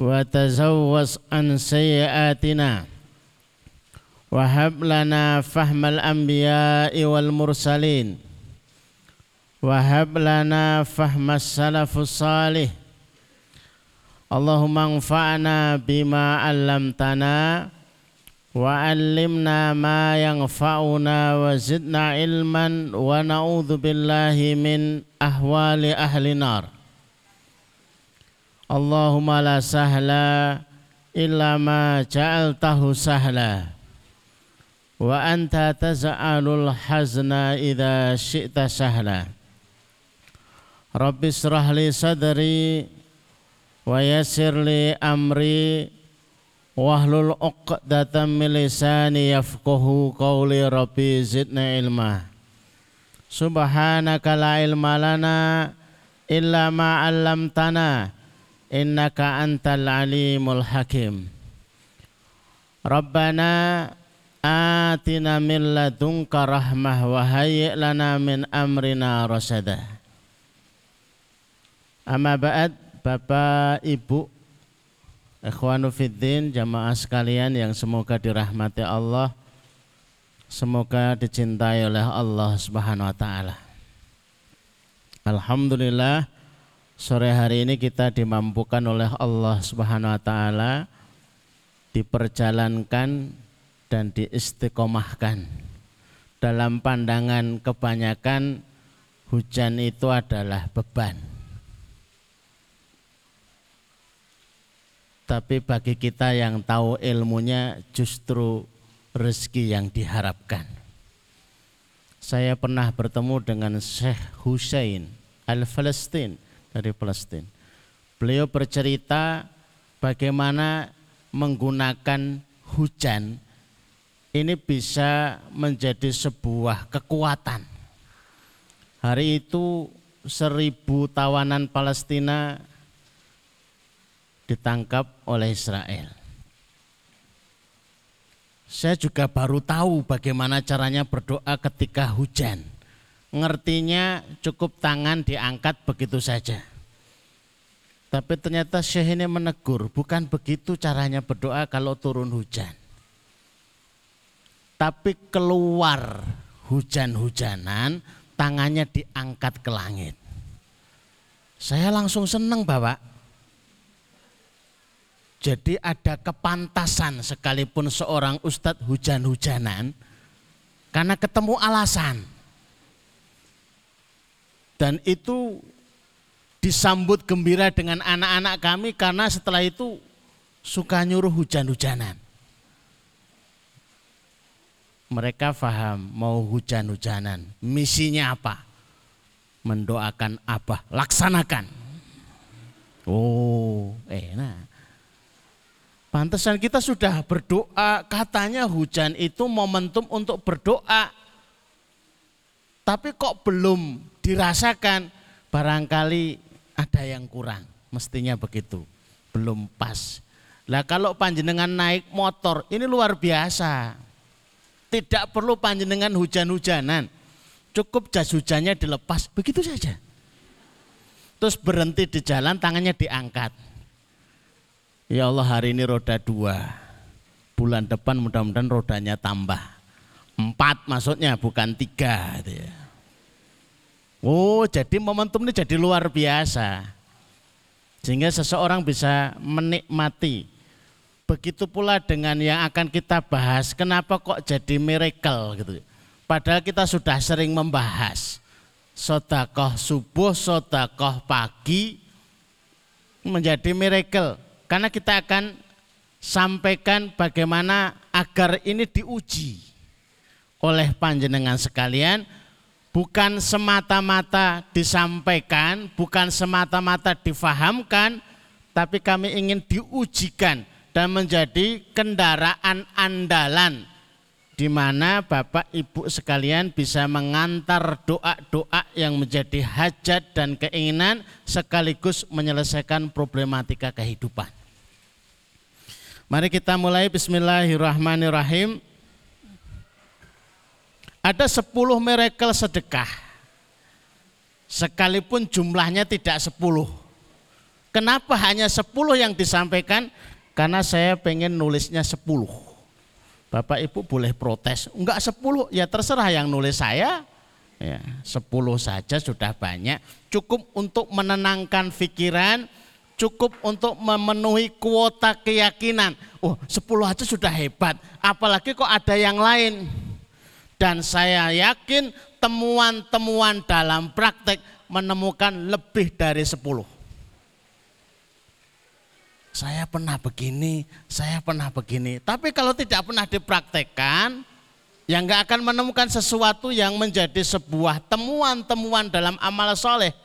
wa tazawwas an sayyiatina wa hab lana fahmal anbiya'i wal mursalin wa hab lana fahmas salafus salih Allahumma anfa'na bima 'allamtana وعلمنا ما ينفعنا وزدنا علما ونعوذ بالله من أهوال أهل النار Allahumma la sahla illa ma ja'altahu sahla. Wa anta taz'alul hazna idza syi'ta sahla. Rabbi israh li sadri wa yassir li amri wahlul 'uqdatam min lisani yafqahu qawli rabbi zidna ilma. Subhanaka la ilma lana illa ma 'allamtana innaka antal alimul hakim Rabbana atina min ladunka rahmah wa hayyi' lana min amrina rasada Amma ba'd Bapak Ibu Ikhwanu Fiddin, jamaah sekalian yang semoga dirahmati Allah, semoga dicintai oleh Allah Subhanahu wa taala. Alhamdulillah sore hari ini kita dimampukan oleh Allah Subhanahu wa taala diperjalankan dan diistiqomahkan. Dalam pandangan kebanyakan hujan itu adalah beban tapi bagi kita yang tahu ilmunya justru rezeki yang diharapkan. Saya pernah bertemu dengan Syekh Hussein Al-Palestin dari Palestina. Beliau bercerita bagaimana menggunakan hujan ini bisa menjadi sebuah kekuatan. Hari itu seribu tawanan Palestina ditangkap oleh Israel. Saya juga baru tahu bagaimana caranya berdoa ketika hujan. Ngertinya cukup tangan diangkat begitu saja. Tapi ternyata Syekh ini menegur, bukan begitu caranya berdoa kalau turun hujan. Tapi keluar hujan-hujanan, tangannya diangkat ke langit. Saya langsung senang Bapak. Jadi ada kepantasan sekalipun seorang ustadz hujan-hujanan karena ketemu alasan. Dan itu disambut gembira dengan anak-anak kami karena setelah itu suka nyuruh hujan-hujanan. Mereka faham mau hujan-hujanan. Misinya apa? Mendoakan apa? Laksanakan. Oh, enak. Pantesan kita sudah berdoa, katanya hujan itu momentum untuk berdoa. Tapi kok belum dirasakan, barangkali ada yang kurang. Mestinya begitu, belum pas. Lah kalau panjenengan naik motor, ini luar biasa. Tidak perlu panjenengan hujan-hujanan. Cukup jas hujannya dilepas, begitu saja. Terus berhenti di jalan, tangannya diangkat Ya Allah hari ini roda dua. Bulan depan mudah-mudahan rodanya tambah. Empat maksudnya bukan tiga. Gitu ya. Oh jadi momentum ini jadi luar biasa. Sehingga seseorang bisa menikmati. Begitu pula dengan yang akan kita bahas, kenapa kok jadi miracle gitu. Padahal kita sudah sering membahas. Sodakoh subuh, sodakoh pagi menjadi miracle. Karena kita akan sampaikan bagaimana agar ini diuji oleh panjenengan sekalian bukan semata-mata disampaikan, bukan semata-mata difahamkan, tapi kami ingin diujikan dan menjadi kendaraan andalan di mana Bapak Ibu sekalian bisa mengantar doa-doa yang menjadi hajat dan keinginan sekaligus menyelesaikan problematika kehidupan. Mari kita mulai bismillahirrahmanirrahim. Ada 10 miracle sedekah. Sekalipun jumlahnya tidak 10. Kenapa hanya 10 yang disampaikan? Karena saya pengen nulisnya 10. Bapak Ibu boleh protes, enggak 10, ya terserah yang nulis saya. Ya, 10 saja sudah banyak, cukup untuk menenangkan pikiran, cukup untuk memenuhi kuota keyakinan. Oh, 10 aja sudah hebat, apalagi kok ada yang lain. Dan saya yakin temuan-temuan dalam praktek menemukan lebih dari sepuluh. Saya pernah begini, saya pernah begini. Tapi kalau tidak pernah dipraktekkan, yang nggak akan menemukan sesuatu yang menjadi sebuah temuan-temuan dalam amal soleh.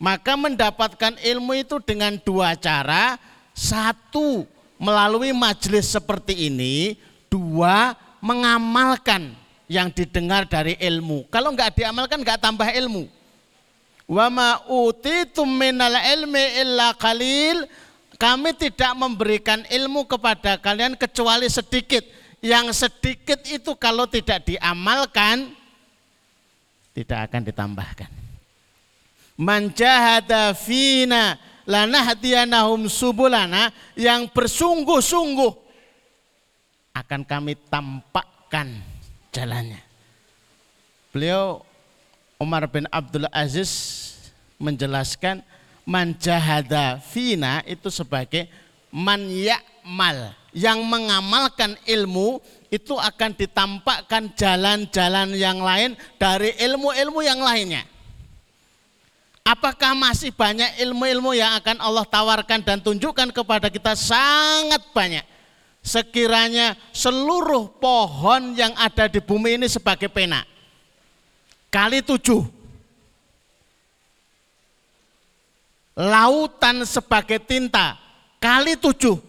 Maka mendapatkan ilmu itu dengan dua cara. Satu, melalui majelis seperti ini. Dua, mengamalkan yang didengar dari ilmu. Kalau nggak diamalkan nggak tambah ilmu. Wa ma ilmi illa qalil. Kami tidak memberikan ilmu kepada kalian kecuali sedikit. Yang sedikit itu kalau tidak diamalkan tidak akan ditambahkan. Manjahada fina lanahdiyannahum subulana yang bersungguh-sungguh akan kami tampakkan jalannya. Beliau Umar bin Abdul Aziz menjelaskan manjahada fina itu sebagai man ya'mal yang mengamalkan ilmu itu akan ditampakkan jalan-jalan yang lain dari ilmu-ilmu yang lainnya. Apakah masih banyak ilmu-ilmu yang akan Allah tawarkan dan tunjukkan kepada kita? Sangat banyak sekiranya seluruh pohon yang ada di bumi ini sebagai pena. Kali tujuh. Lautan sebagai tinta. Kali tujuh.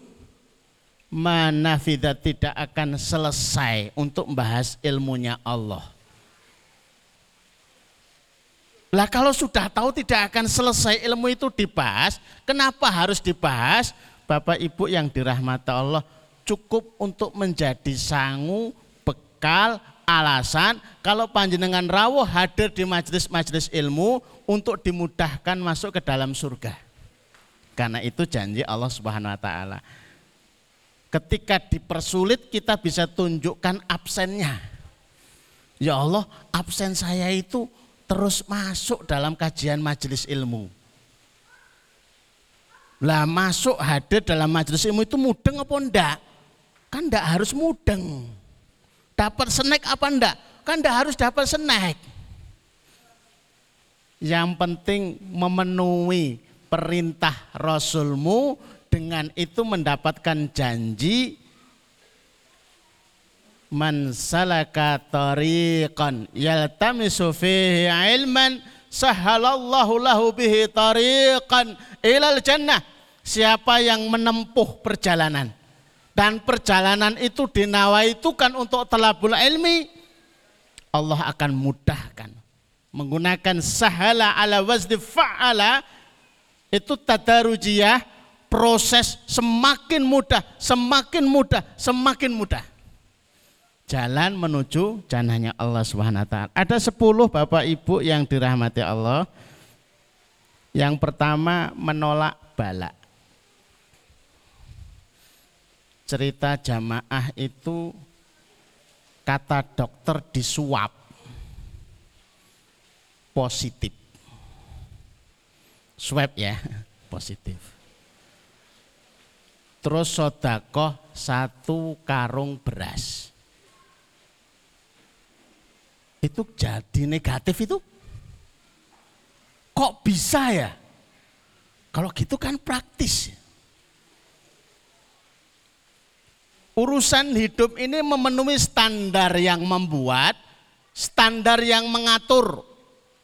Mana tidak akan selesai untuk membahas ilmunya Allah. Lah kalau sudah tahu tidak akan selesai ilmu itu dibahas, kenapa harus dibahas? Bapak Ibu yang dirahmati Allah, cukup untuk menjadi sangu, bekal, alasan kalau panjenengan rawuh hadir di majelis-majelis ilmu untuk dimudahkan masuk ke dalam surga. Karena itu janji Allah Subhanahu wa taala. Ketika dipersulit kita bisa tunjukkan absennya. Ya Allah, absen saya itu terus masuk dalam kajian majelis ilmu. Lah masuk hadir dalam majelis ilmu itu mudeng apa enggak? Kan enggak harus mudeng. Dapat snack apa enggak? Kan enggak harus dapat snack. Yang penting memenuhi perintah Rasulmu dengan itu mendapatkan janji man salaka tariqan yaltamisu fihi ilman sahalallahu lahu bihi tariqan ilal jannah siapa yang menempuh perjalanan dan perjalanan itu dinawaitukan untuk telabul ilmi, Allah akan mudahkan. Menggunakan sahala ala wazni fa'ala, itu tadarujiyah, proses semakin mudah, semakin mudah, semakin mudah. Jalan menuju jannahnya Allah taala. Ada sepuluh Bapak Ibu yang dirahmati Allah. Yang pertama menolak balak cerita jamaah itu kata dokter disuap positif swab ya positif. Terus sodakoh satu karung beras. Itu jadi negatif itu? Kok bisa ya? Kalau gitu kan praktis. Urusan hidup ini memenuhi standar yang membuat, standar yang mengatur.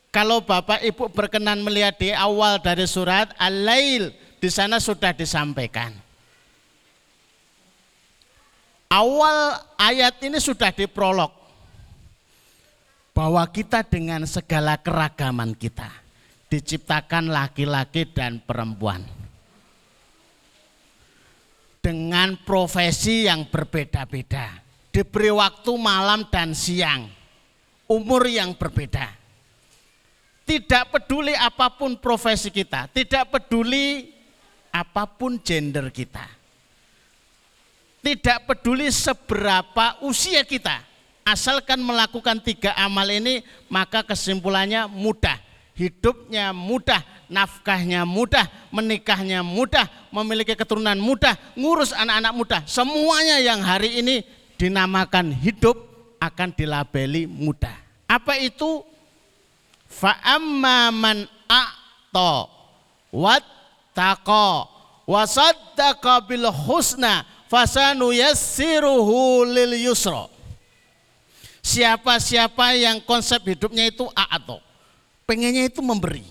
Kalau Bapak Ibu berkenan melihat di awal dari surat Al-Lail, di sana sudah disampaikan. Awal ayat ini sudah diprolog. Bahwa kita dengan segala keragaman kita diciptakan laki-laki dan perempuan dengan profesi yang berbeda-beda, diberi waktu malam dan siang, umur yang berbeda. Tidak peduli apa pun profesi kita, tidak peduli apa pun gender kita. Tidak peduli seberapa usia kita, asalkan melakukan tiga amal ini, maka kesimpulannya mudah. Hidupnya mudah, nafkahnya mudah, menikahnya mudah, memiliki keturunan mudah, ngurus anak-anak mudah. Semuanya yang hari ini dinamakan hidup akan dilabeli mudah. Apa itu? Fa'amma man a'to wattaqa wasaddaqa bil husna fasanu yassiruhu lil yusra. Siapa-siapa yang konsep hidupnya itu a'ato. Pengennya itu memberi.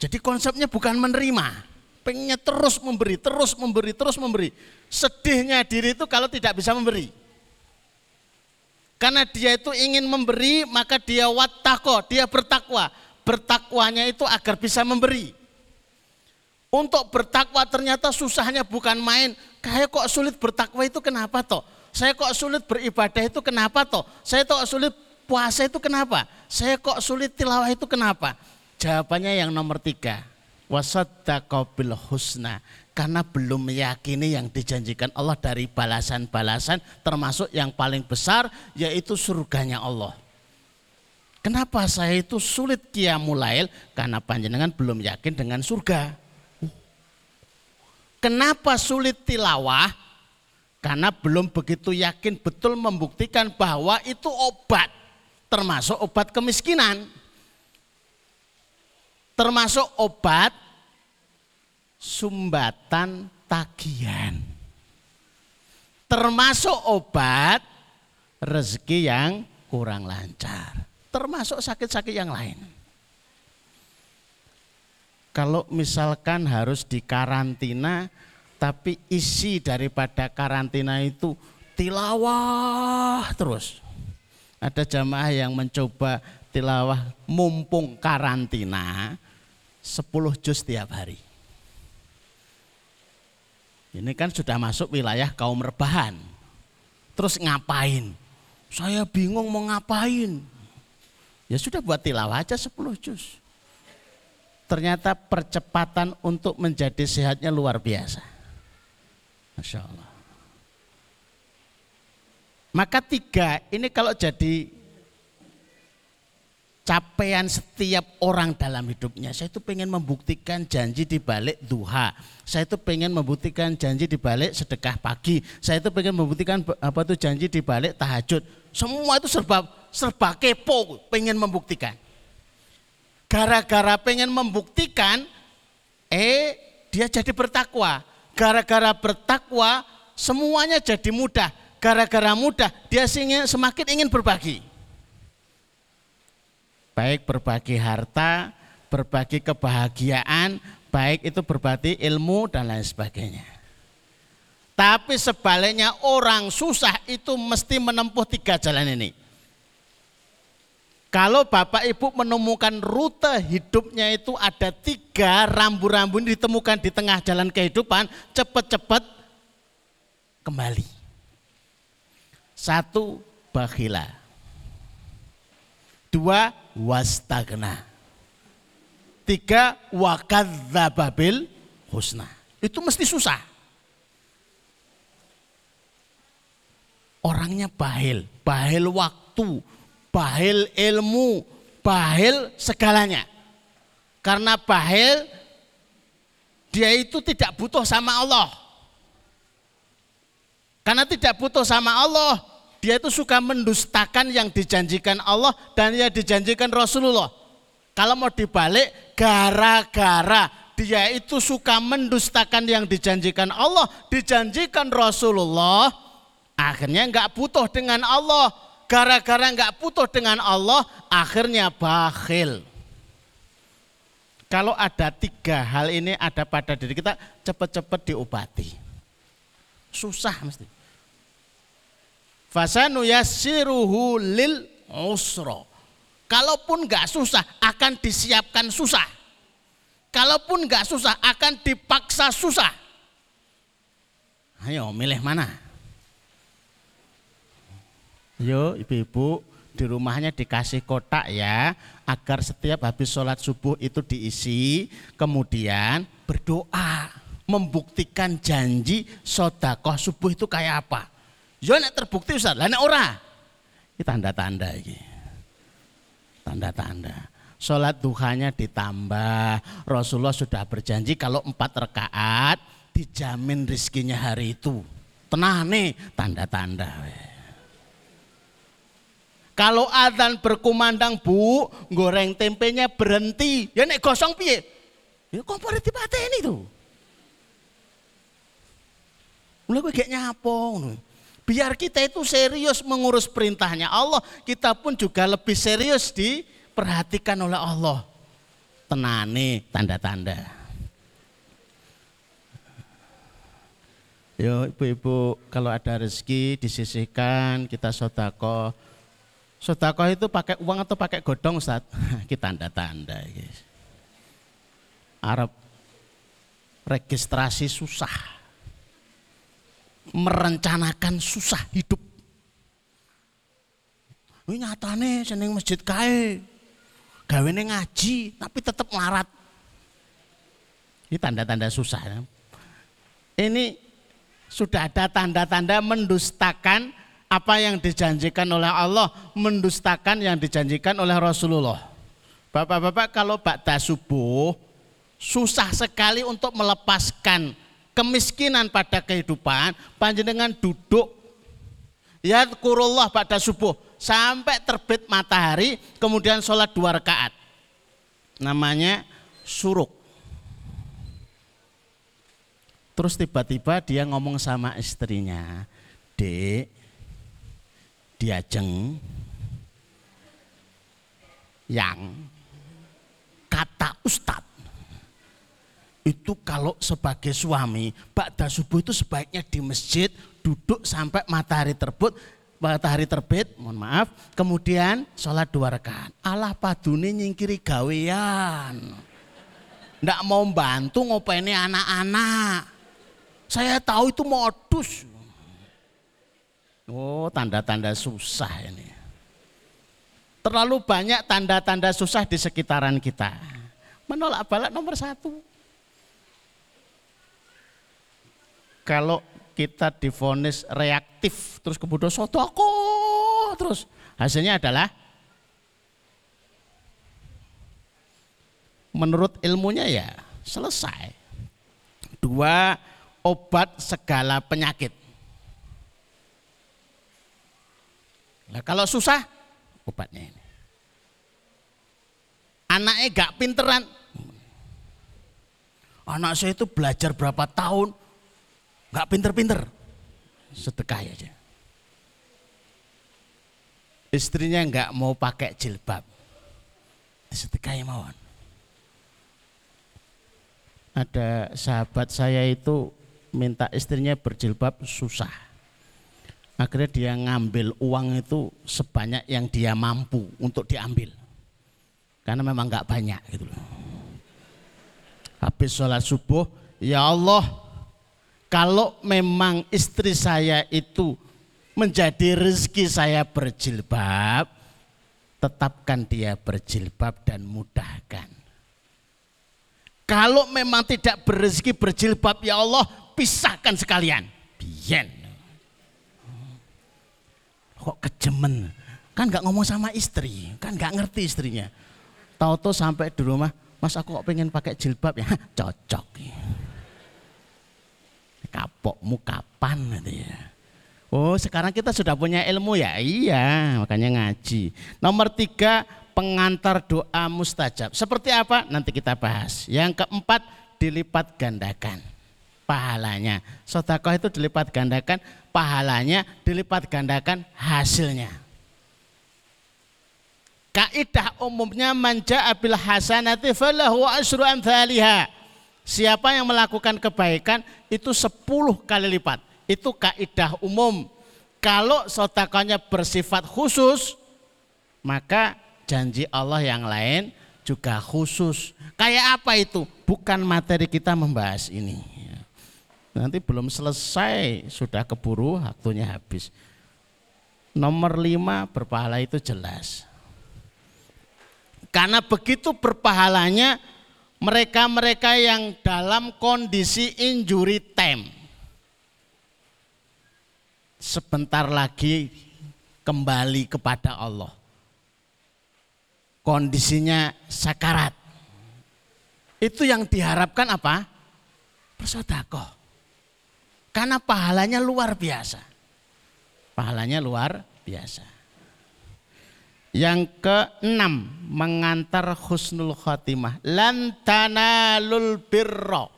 Jadi konsepnya bukan menerima. Pengennya terus memberi, terus memberi, terus memberi. Sedihnya diri itu kalau tidak bisa memberi. Karena dia itu ingin memberi, maka dia wattako, dia bertakwa. Bertakwanya itu agar bisa memberi. Untuk bertakwa ternyata susahnya bukan main. Kayak kok sulit bertakwa itu kenapa toh? Saya kok sulit beribadah itu kenapa toh? Saya kok sulit puasa itu kenapa? Saya kok sulit tilawah itu kenapa? Jawabannya yang nomor tiga. Wasaddaqabil husna. Karena belum meyakini yang dijanjikan Allah dari balasan-balasan termasuk yang paling besar yaitu surganya Allah. Kenapa saya itu sulit kiamulail? Karena panjenengan belum yakin dengan surga. Kenapa sulit tilawah? Karena belum begitu yakin betul membuktikan bahwa itu obat, termasuk obat kemiskinan, termasuk obat sumbatan tagihan, termasuk obat rezeki yang kurang lancar, termasuk sakit-sakit yang lain. Kalau misalkan harus dikarantina, tapi isi daripada karantina itu tilawah terus. Ada jamaah yang mencoba tilawah mumpung karantina 10 juz tiap hari. Ini kan sudah masuk wilayah kaum rebahan. Terus ngapain? Saya bingung mau ngapain. Ya sudah buat tilawah aja 10 juz ternyata percepatan untuk menjadi sehatnya luar biasa. Masya Allah. Maka tiga, ini kalau jadi capaian setiap orang dalam hidupnya. Saya itu pengen membuktikan janji di balik duha. Saya itu pengen membuktikan janji di balik sedekah pagi. Saya itu pengen membuktikan apa itu janji di balik tahajud. Semua itu serba serba kepo, pengen membuktikan gara-gara pengen membuktikan, eh dia jadi bertakwa. Gara-gara bertakwa semuanya jadi mudah. Gara-gara mudah dia semakin ingin berbagi. Baik berbagi harta, berbagi kebahagiaan, baik itu berbagi ilmu dan lain sebagainya. Tapi sebaliknya orang susah itu mesti menempuh tiga jalan ini. Kalau Bapak Ibu menemukan rute hidupnya itu ada tiga rambu-rambu ditemukan di tengah jalan kehidupan, cepat-cepat kembali. Satu, bakhila. Dua, wastagna. Tiga, wakadzababil husna. Itu mesti susah. Orangnya bahil, bahil waktu, bahil ilmu, bahil segalanya. Karena bahil dia itu tidak butuh sama Allah. Karena tidak butuh sama Allah, dia itu suka mendustakan yang dijanjikan Allah dan yang dijanjikan Rasulullah. Kalau mau dibalik, gara-gara dia itu suka mendustakan yang dijanjikan Allah, dijanjikan Rasulullah, akhirnya nggak butuh dengan Allah. Gara-gara nggak butuh dengan Allah, akhirnya bakhil. Kalau ada tiga hal ini ada pada diri kita, cepat-cepat diobati. Susah mesti. Fasanu yassiruhu lil usro. Kalaupun nggak susah, akan disiapkan susah. Kalaupun nggak susah, akan dipaksa susah. Ayo milih mana? Yo ibu-ibu di rumahnya dikasih kotak ya agar setiap habis sholat subuh itu diisi kemudian berdoa membuktikan janji sodakoh subuh itu kayak apa ya nek terbukti Ustaz lah nek ora ini tanda-tanda ini tanda-tanda sholat duhanya ditambah Rasulullah sudah berjanji kalau empat rekaat dijamin rizkinya hari itu tenang nih tanda-tanda kalau adzan berkumandang bu, goreng tempenya berhenti. Ya nek gosong piye? Ya kompor ini tuh. Mulai gue kayak nyapo. Biar kita itu serius mengurus perintahnya Allah, kita pun juga lebih serius diperhatikan oleh Allah. Tenane tanda-tanda. Yo ibu-ibu kalau ada rezeki disisihkan kita sodako Sodakoh itu pakai uang atau pakai godong Ustaz? Kita tanda-tanda. Arab registrasi susah. Merencanakan susah hidup. Ini nyatane seneng masjid kae. Gawene ngaji tapi tetap melarat. Ini tanda-tanda susah. Ya. Ini sudah ada tanda-tanda mendustakan apa yang dijanjikan oleh Allah mendustakan yang dijanjikan oleh Rasulullah. Bapak-bapak kalau bakda subuh susah sekali untuk melepaskan kemiskinan pada kehidupan panjenengan duduk ya kurullah pada subuh sampai terbit matahari kemudian sholat dua rakaat. Namanya suruk. Terus tiba-tiba dia ngomong sama istrinya dek diajeng yang kata ustadz itu kalau sebagai suami Ba'da subuh itu sebaiknya di masjid duduk sampai matahari terbit matahari terbit mohon maaf kemudian sholat dua rakaat Allah padune nyingkiri gawean ndak mau bantu ngopeni anak-anak saya tahu itu modus Oh, tanda-tanda susah ini. Terlalu banyak tanda-tanda susah di sekitaran kita. Menolak balak nomor satu. Kalau kita difonis reaktif, terus kemudian sotoko, terus hasilnya adalah menurut ilmunya ya selesai. Dua obat segala penyakit. Nah, kalau susah, obatnya ini. Anaknya gak pinteran. Anak saya itu belajar berapa tahun, gak pinter-pinter. Sedekah aja. Istrinya gak mau pakai jilbab. Sedekah mawon. Ada sahabat saya itu minta istrinya berjilbab susah Akhirnya dia ngambil uang itu sebanyak yang dia mampu untuk diambil. Karena memang nggak banyak gitu loh. Habis sholat subuh, ya Allah, kalau memang istri saya itu menjadi rezeki saya berjilbab, tetapkan dia berjilbab dan mudahkan. Kalau memang tidak berrezeki berjilbab, ya Allah, pisahkan sekalian. Bien kok kejemen? Kan nggak ngomong sama istri kan nggak ngerti istrinya. Tahu tuh sampai di rumah mas aku kok pengen pakai jilbab ya? Cocok kapokmu kapan ya. Oh sekarang kita sudah punya ilmu ya? Iya makanya ngaji. Nomor tiga pengantar doa mustajab. Seperti apa? Nanti kita bahas. Yang keempat dilipat gandakan pahalanya. Sodakoh itu dilipat gandakan pahalanya, dilipat gandakan hasilnya. Kaidah umumnya manja abil hasanati falahu asru amthaliha. Siapa yang melakukan kebaikan itu sepuluh kali lipat. Itu kaidah umum. Kalau sotakonya bersifat khusus, maka janji Allah yang lain juga khusus. Kayak apa itu? Bukan materi kita membahas ini. Nanti belum selesai, sudah keburu waktunya habis. Nomor lima berpahala itu jelas. Karena begitu berpahalanya mereka-mereka yang dalam kondisi injury time. Sebentar lagi kembali kepada Allah. Kondisinya sakarat. Itu yang diharapkan apa? Bersodakoh. Karena pahalanya luar biasa. Pahalanya luar biasa. Yang keenam, mengantar husnul khotimah. Lantanalul birro.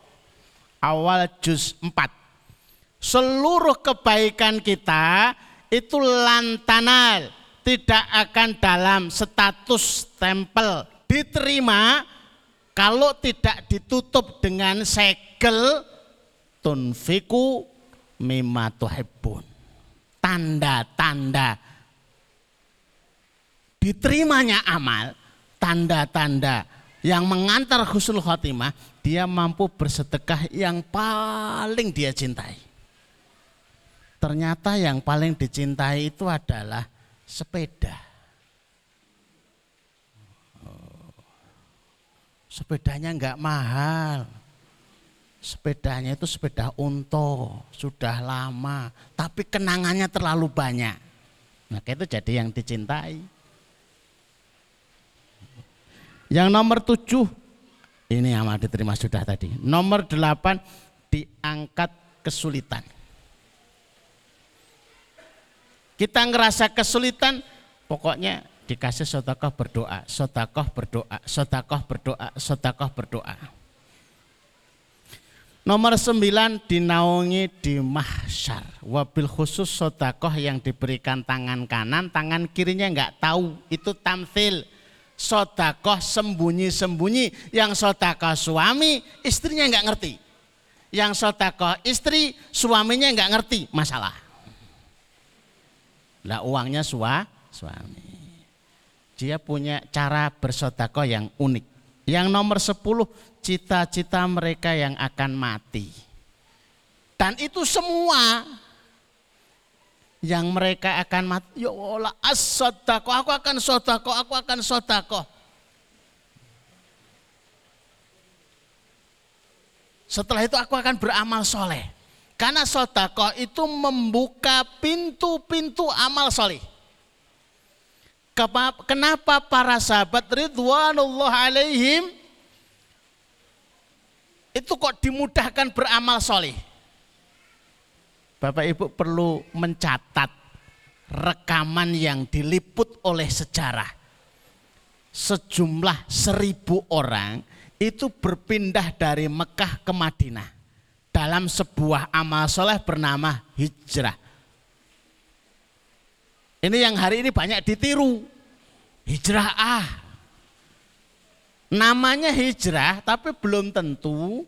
Awal juz 4. Seluruh kebaikan kita itu lantanal. Tidak akan dalam status tempel. Diterima kalau tidak ditutup dengan segel tunfiku mimma tuhibbun. Tanda-tanda diterimanya amal, tanda-tanda yang mengantar husnul khotimah, dia mampu bersedekah yang paling dia cintai. Ternyata yang paling dicintai itu adalah sepeda. Oh. Sepedanya enggak mahal. Sepedanya itu sepeda unto, sudah lama, tapi kenangannya terlalu banyak. Nah, itu jadi yang dicintai. Yang nomor tujuh, ini amat diterima sudah tadi. Nomor delapan, diangkat kesulitan. Kita ngerasa kesulitan, pokoknya dikasih sotakoh berdoa, sotakoh berdoa, sotakoh berdoa, sotakoh berdoa. Nomor sembilan dinaungi di mahsyar. Wabil khusus sotakoh yang diberikan tangan kanan, tangan kirinya nggak tahu. Itu tamfil sodakoh sembunyi-sembunyi. Yang sodakoh suami, istrinya nggak ngerti. Yang sodakoh istri, suaminya nggak ngerti masalah. Lah uangnya sua, suami. Dia punya cara bersodakoh yang unik. Yang nomor sepuluh, cita-cita mereka yang akan mati. Dan itu semua yang mereka akan mati. Ya Allah, as aku akan sodako, aku akan sodako. Setelah itu aku akan beramal soleh. Karena sodako itu membuka pintu-pintu amal soleh. Kenapa para sahabat Ridwanullah alaihim itu kok dimudahkan beramal soleh? Bapak Ibu perlu mencatat rekaman yang diliput oleh sejarah. Sejumlah seribu orang itu berpindah dari Mekah ke Madinah dalam sebuah amal soleh bernama hijrah. Ini yang hari ini banyak ditiru. Hijrah ah. Namanya hijrah tapi belum tentu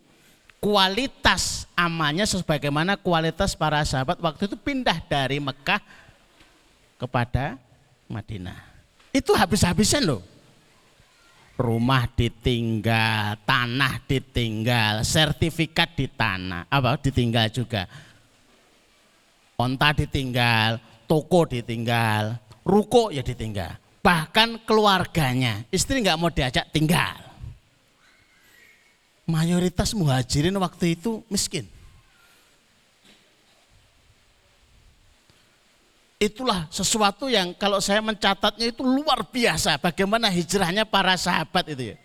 kualitas amalnya sebagaimana kualitas para sahabat waktu itu pindah dari Mekah kepada Madinah. Itu habis-habisan loh. Rumah ditinggal, tanah ditinggal, sertifikat di tanah, apa ditinggal juga. Onta ditinggal, toko ditinggal, ruko ya ditinggal. Bahkan keluarganya, istri nggak mau diajak tinggal mayoritas muhajirin waktu itu miskin. Itulah sesuatu yang kalau saya mencatatnya itu luar biasa bagaimana hijrahnya para sahabat itu ya.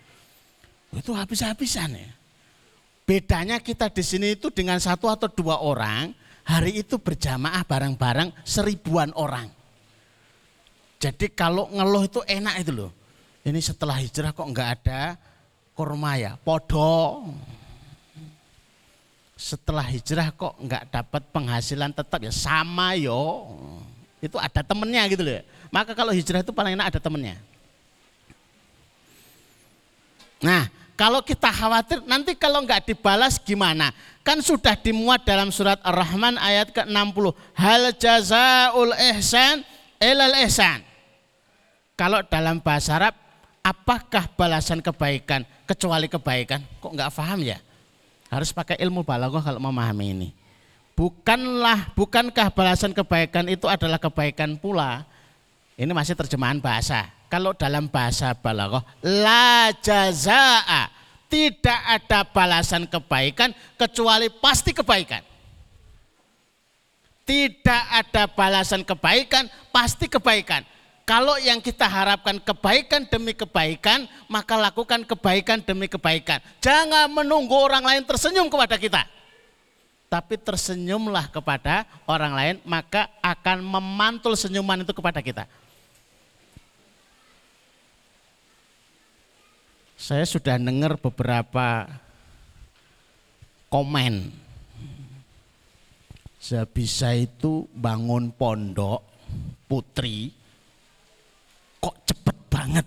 Itu habis-habisan ya. Bedanya kita di sini itu dengan satu atau dua orang, hari itu berjamaah bareng-bareng seribuan orang. Jadi kalau ngeluh itu enak itu loh. Ini setelah hijrah kok enggak ada kurma ya, podo. Setelah hijrah kok enggak dapat penghasilan tetap ya sama yo. Itu ada temennya gitu loh. Maka kalau hijrah itu paling enak ada temennya. Nah, kalau kita khawatir nanti kalau enggak dibalas gimana? Kan sudah dimuat dalam surat Ar-Rahman ayat ke-60. Hal jazaul ihsan ilal ihsan. Kalau dalam bahasa Arab, apakah balasan kebaikan kecuali kebaikan? Kok nggak paham ya? Harus pakai ilmu balaghah kalau memahami ini. Bukanlah, bukankah balasan kebaikan itu adalah kebaikan pula? Ini masih terjemahan bahasa. Kalau dalam bahasa balaghah, la jazaa. Tidak ada balasan kebaikan kecuali pasti kebaikan. Tidak ada balasan kebaikan, pasti kebaikan kalau yang kita harapkan kebaikan demi kebaikan, maka lakukan kebaikan demi kebaikan. Jangan menunggu orang lain tersenyum kepada kita. Tapi tersenyumlah kepada orang lain, maka akan memantul senyuman itu kepada kita. Saya sudah dengar beberapa komen. Saya bisa itu bangun pondok putri kok cepet banget.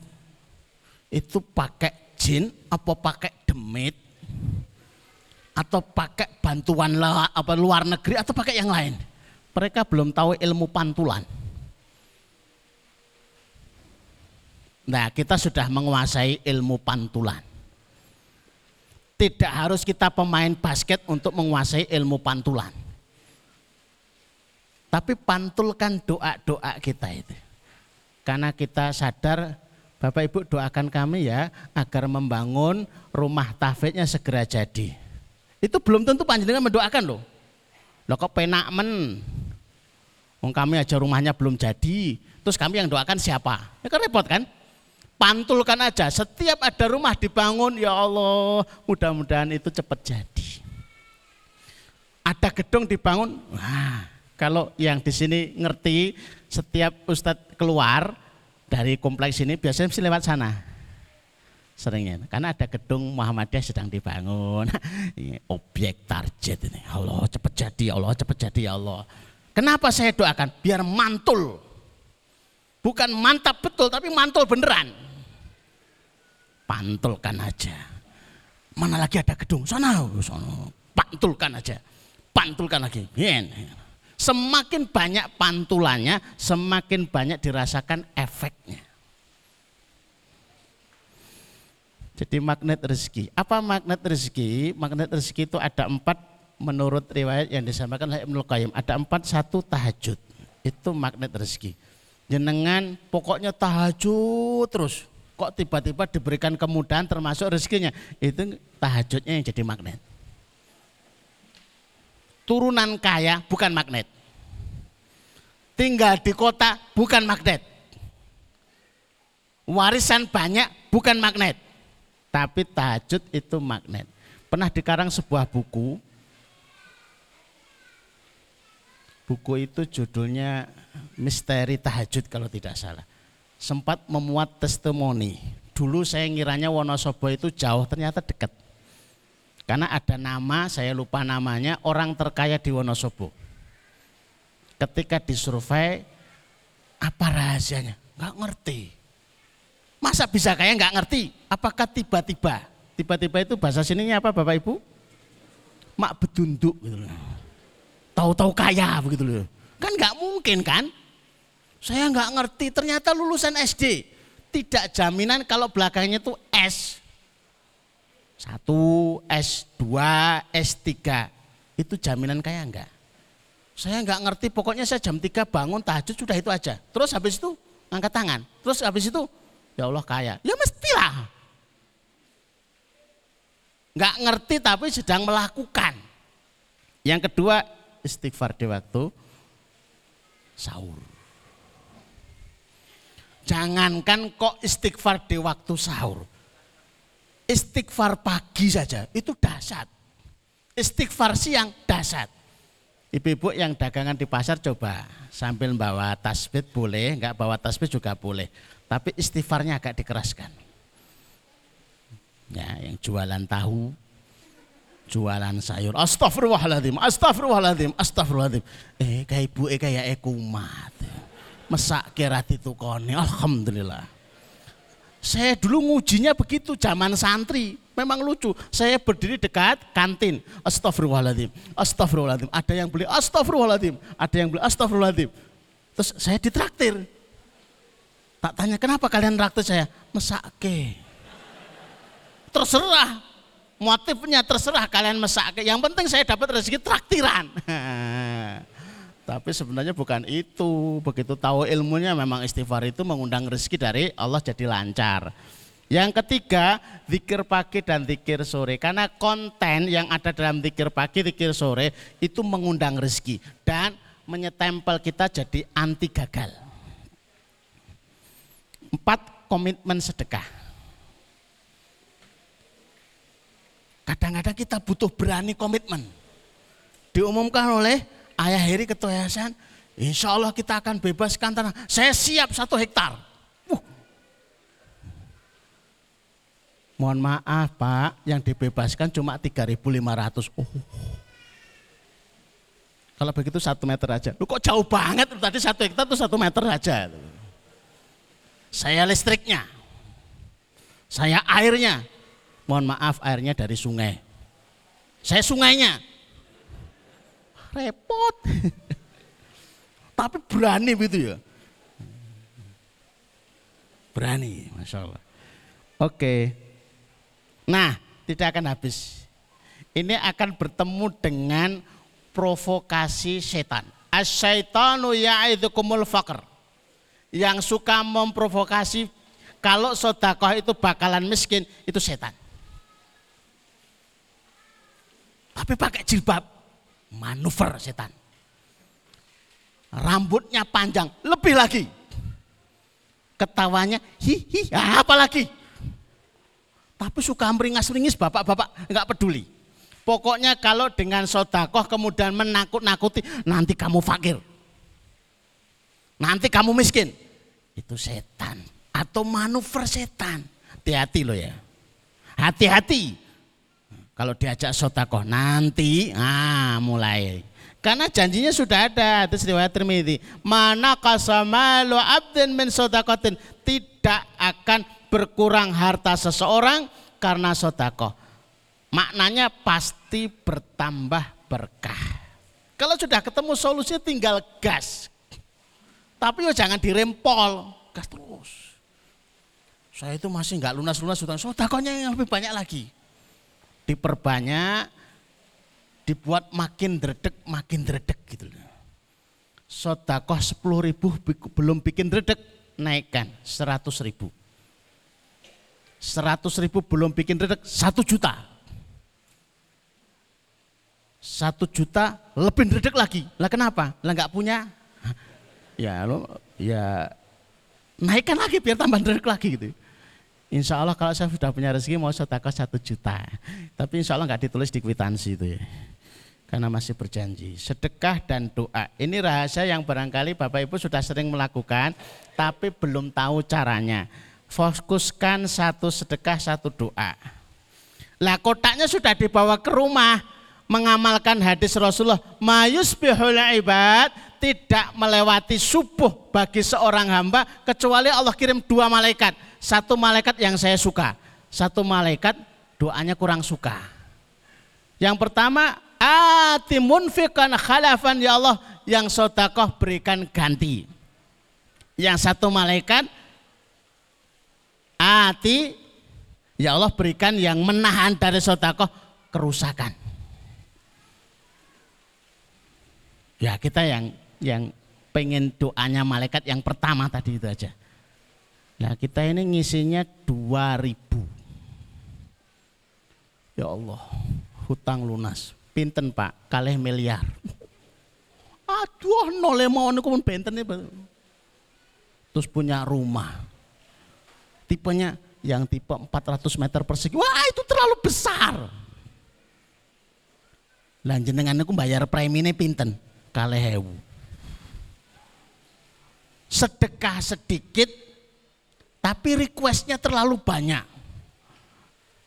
Itu pakai jin apa pakai demit atau pakai bantuan apa luar negeri atau pakai yang lain. Mereka belum tahu ilmu pantulan. Nah, kita sudah menguasai ilmu pantulan. Tidak harus kita pemain basket untuk menguasai ilmu pantulan. Tapi pantulkan doa-doa kita itu. Karena kita sadar Bapak Ibu doakan kami ya agar membangun rumah tahfidnya segera jadi. Itu belum tentu panjenengan mendoakan loh. Loh kok penak men. Wong kami aja rumahnya belum jadi, terus kami yang doakan siapa? Ya kan repot kan? Pantulkan aja, setiap ada rumah dibangun, ya Allah, mudah-mudahan itu cepat jadi. Ada gedung dibangun, wah, kalau yang di sini ngerti setiap ustadz keluar dari kompleks ini biasanya mesti lewat sana. Seringnya. Karena ada gedung Muhammadiyah sedang dibangun. Objek target ini. Allah cepat jadi Allah cepat jadi ya Allah. Kenapa saya doakan? Biar mantul. Bukan mantap betul tapi mantul beneran. Pantulkan aja. Mana lagi ada gedung? Sana sana. Pantulkan aja. Pantulkan lagi. Bien. Semakin banyak pantulannya, semakin banyak dirasakan efeknya. Jadi magnet rezeki. Apa magnet rezeki? Magnet rezeki itu ada empat menurut riwayat yang disampaikan oleh Ibnu Qayyim. Ada empat, satu tahajud. Itu magnet rezeki. Jenengan pokoknya tahajud terus. Kok tiba-tiba diberikan kemudahan termasuk rezekinya. Itu tahajudnya yang jadi magnet turunan kaya bukan magnet. Tinggal di kota bukan magnet. Warisan banyak bukan magnet. Tapi tahajud itu magnet. Pernah dikarang sebuah buku. Buku itu judulnya Misteri Tahajud kalau tidak salah. Sempat memuat testimoni. Dulu saya ngiranya Wonosobo itu jauh, ternyata dekat karena ada nama, saya lupa namanya, orang terkaya di Wonosobo. Ketika disurvei, apa rahasianya? Enggak ngerti. Masa bisa kaya enggak ngerti? Apakah tiba-tiba? Tiba-tiba itu bahasa sininya apa Bapak Ibu? Mak bedunduk gitu loh. Tahu-tahu kaya begitu loh. Kan enggak mungkin kan? Saya enggak ngerti, ternyata lulusan SD. Tidak jaminan kalau belakangnya itu S satu, S2, S3. Itu jaminan kaya enggak? Saya enggak ngerti, pokoknya saya jam 3 bangun tahajud sudah itu aja. Terus habis itu angkat tangan. Terus habis itu ya Allah kaya. Ya mestilah. Enggak ngerti tapi sedang melakukan. Yang kedua istighfar di waktu sahur. Jangankan kok istighfar di waktu sahur istighfar pagi saja itu dahsyat. Istighfar siang dahsyat. Ibu-ibu yang dagangan di pasar coba sambil bawa tasbih boleh, enggak bawa tasbih juga boleh. Tapi istighfarnya agak dikeraskan. Ya, yang jualan tahu, jualan sayur. Astagfirullahaladzim, astagfirullahaladzim, astagfirullahaladzim. Eh, kayak ibu eh kayak ekumat. Mesak kira ditukoni, alhamdulillah. Saya dulu ngujinya begitu zaman santri. Memang lucu. Saya berdiri dekat kantin. Astagfirullahaladzim. Astagfirullahaladzim. Ada yang beli astagfirullahaladzim. Ada yang beli astagfirullahaladzim. Terus saya ditraktir. Tak tanya kenapa kalian traktir saya? Mesake. Terserah. Motifnya terserah kalian mesake. Yang penting saya dapat rezeki traktiran. Tapi sebenarnya bukan itu. Begitu tahu ilmunya memang istighfar itu mengundang rezeki dari Allah jadi lancar. Yang ketiga, zikir pagi dan zikir sore. Karena konten yang ada dalam zikir pagi, zikir sore itu mengundang rezeki dan menyetempel kita jadi anti gagal. Empat, komitmen sedekah. Kadang-kadang kita butuh berani komitmen. Diumumkan oleh ayah Heri Ketua Yayasan, insya Allah kita akan bebaskan tanah. Saya siap satu hektar. Mohon maaf Pak, yang dibebaskan cuma 3.500. Oh. Kalau begitu satu meter aja. Lu kok jauh banget, tadi satu hektar itu satu meter aja. Saya listriknya, saya airnya. Mohon maaf airnya dari sungai. Saya sungainya. Repot. Tapi berani begitu ya. Berani, Masya Allah. Oke. Nah, tidak akan habis. Ini akan bertemu dengan provokasi setan. Asyaitanu ya'idhukumul faqr. Yang suka memprovokasi kalau sodakoh itu bakalan miskin, itu setan. Tapi pakai jilbab, manuver setan. Rambutnya panjang, lebih lagi. Ketawanya, hihi, apa lagi? Tapi suka meringis-ringis bapak-bapak nggak peduli. Pokoknya kalau dengan sodakoh kemudian menakut-nakuti, nanti kamu fakir. Nanti kamu miskin. Itu setan. Atau manuver setan. Hati-hati loh ya. Hati-hati. Kalau diajak sodakoh nanti, ah mulai. Karena janjinya sudah ada, itu riwayat Tirmidzi. Mana kasamalu abdin min sodakotin tidak akan berkurang harta seseorang karena sodako. Maknanya pasti bertambah berkah. Kalau sudah ketemu solusinya tinggal gas. Tapi ya jangan dirempol, gas terus. Saya itu masih nggak lunas-lunas utang, sodakonya yang lebih banyak lagi. Diperbanyak, dibuat makin dredek, makin dredek gitu. Sodakoh 10 ribu belum bikin dredek, naikkan 100 ribu. 100 ribu belum bikin redek, 1 juta. 1 juta lebih redek lagi. Lah kenapa? Lah enggak punya? Ya lo ya naikkan lagi biar tambah redek lagi gitu. Insya Allah kalau saya sudah punya rezeki mau sedekah satu juta. Tapi insya Allah nggak ditulis di kwitansi itu ya. Karena masih berjanji. Sedekah dan doa. Ini rahasia yang barangkali Bapak Ibu sudah sering melakukan. Tapi belum tahu caranya fokuskan satu sedekah, satu doa. Lah kotaknya sudah dibawa ke rumah, mengamalkan hadis Rasulullah, mayus bihul ibad, tidak melewati subuh bagi seorang hamba kecuali Allah kirim dua malaikat. Satu malaikat yang saya suka, satu malaikat doanya kurang suka. Yang pertama, atimun fikan khalafan ya Allah yang sodakoh berikan ganti. Yang satu malaikat hati ya Allah berikan yang menahan dari sodakoh kerusakan. Ya kita yang yang pengen doanya malaikat yang pertama tadi itu aja. Nah kita ini ngisinya 2000. Ya Allah, hutang lunas. Pinten Pak, kalih miliar. Aduh, nole mau niku benten Terus punya rumah, tipenya yang tipe 400 meter persegi. Wah itu terlalu besar. Lah jenengan niku bayar premine pinten? Kalih hewu. Sedekah sedikit tapi requestnya terlalu banyak.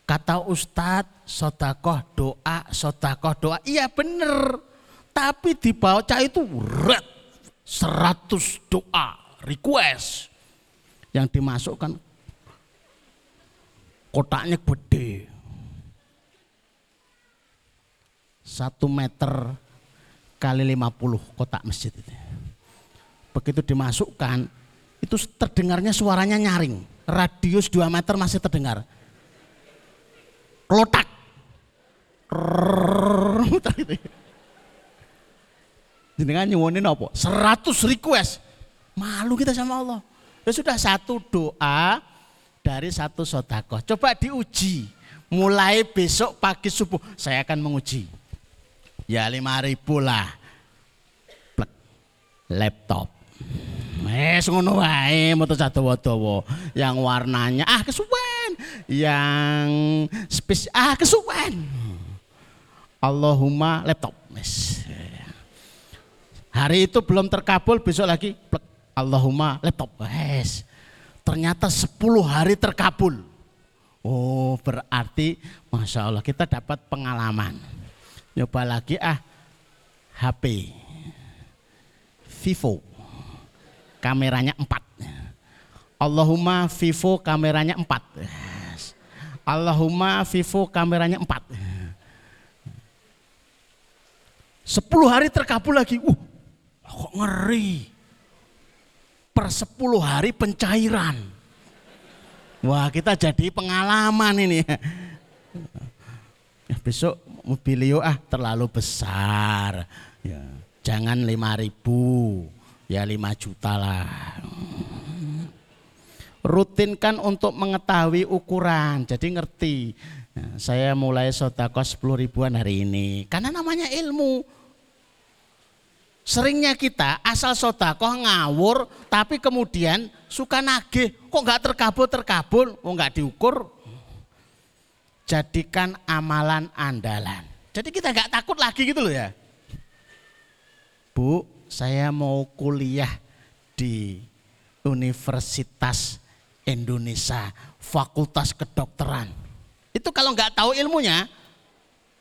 Kata Ustadz, sodakoh doa, sodakoh doa. Iya bener. Tapi di baca itu red. 100 doa, request. Yang dimasukkan kotaknya gede. Satu meter kali 50 kotak masjid itu. Begitu dimasukkan, itu terdengarnya suaranya nyaring. Radius 2 meter masih terdengar. Klotak. Jenengan nyuwunin apa? 100 request. Malu kita sama Allah. Ya sudah satu doa dari satu sodako. Coba diuji. Mulai besok pagi subuh saya akan menguji. Ya lima ribu lah. Plek. Laptop. Eh, ngono wae moto dawa Yang warnanya ah kesuwen, yang spes ah kesuwen. Allahumma laptop. Mes. Hari itu belum terkabul, besok lagi plek. Allahumma laptop. Wes. Ternyata 10 hari terkabul. Oh berarti Masya Allah kita dapat pengalaman. Nyoba lagi ah HP Vivo kameranya 4. Allahumma Vivo kameranya 4. Allahumma Vivo kameranya 4. 10 hari terkabul lagi. Uh, kok ngeri. Per 10 hari pencairan. Wah kita jadi pengalaman ini. Ya, besok mobilio ah terlalu besar. Ya, jangan 5 ribu ya 5 juta lah. Rutinkan untuk mengetahui ukuran, jadi ngerti. Nah, saya mulai sodako 10 ribuan hari ini, karena namanya ilmu. Seringnya kita asal sodako ngawur, tapi kemudian suka nagih, kok nggak terkabul terkabul, kok nggak diukur. Jadikan amalan andalan. Jadi kita nggak takut lagi gitu loh ya. Bu, saya mau kuliah di Universitas Indonesia, Fakultas Kedokteran. Itu kalau nggak tahu ilmunya,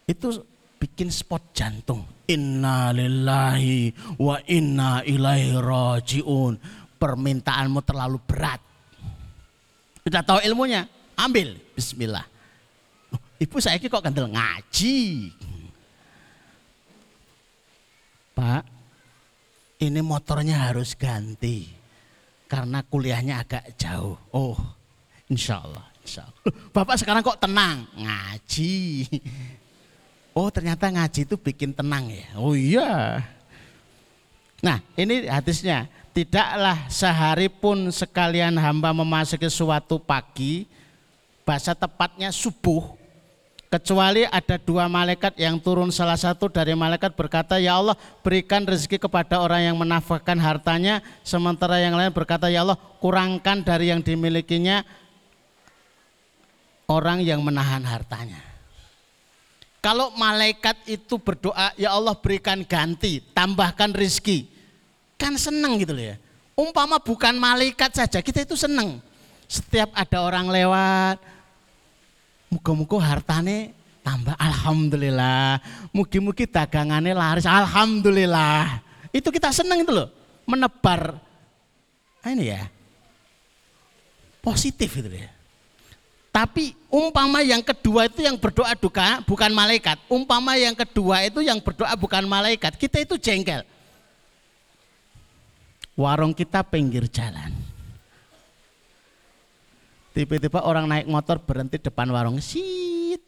itu bikin spot jantung. Inna lillahi wa inna ilaihi rajiun. Permintaanmu terlalu berat. Sudah tahu ilmunya, ambil. Bismillah. Ibu saya kok kandel ngaji. Pak, ini motornya harus ganti karena kuliahnya agak jauh. Oh, insya Allah, insya Allah. Bapak sekarang kok tenang ngaji. Oh ternyata ngaji itu bikin tenang ya. Oh iya. Nah ini hadisnya. Tidaklah sehari pun sekalian hamba memasuki suatu pagi, bahasa tepatnya subuh, Kecuali ada dua malaikat yang turun salah satu dari malaikat berkata, Ya Allah berikan rezeki kepada orang yang menafkahkan hartanya. Sementara yang lain berkata, Ya Allah kurangkan dari yang dimilikinya orang yang menahan hartanya. Kalau malaikat itu berdoa, Ya Allah berikan ganti, tambahkan rezeki. Kan seneng gitu loh ya. Umpama bukan malaikat saja, kita itu seneng. Setiap ada orang lewat, Muga-muga hartane tambah alhamdulillah. Mugi-mugi dagangannya laris alhamdulillah. Itu kita senang itu loh, menebar ah, ini ya. Positif itu ya. Tapi umpama yang kedua itu yang berdoa duka bukan malaikat. Umpama yang kedua itu yang berdoa bukan malaikat. Kita itu jengkel. Warung kita pinggir jalan Tiba-tiba orang naik motor berhenti depan warung. Sit.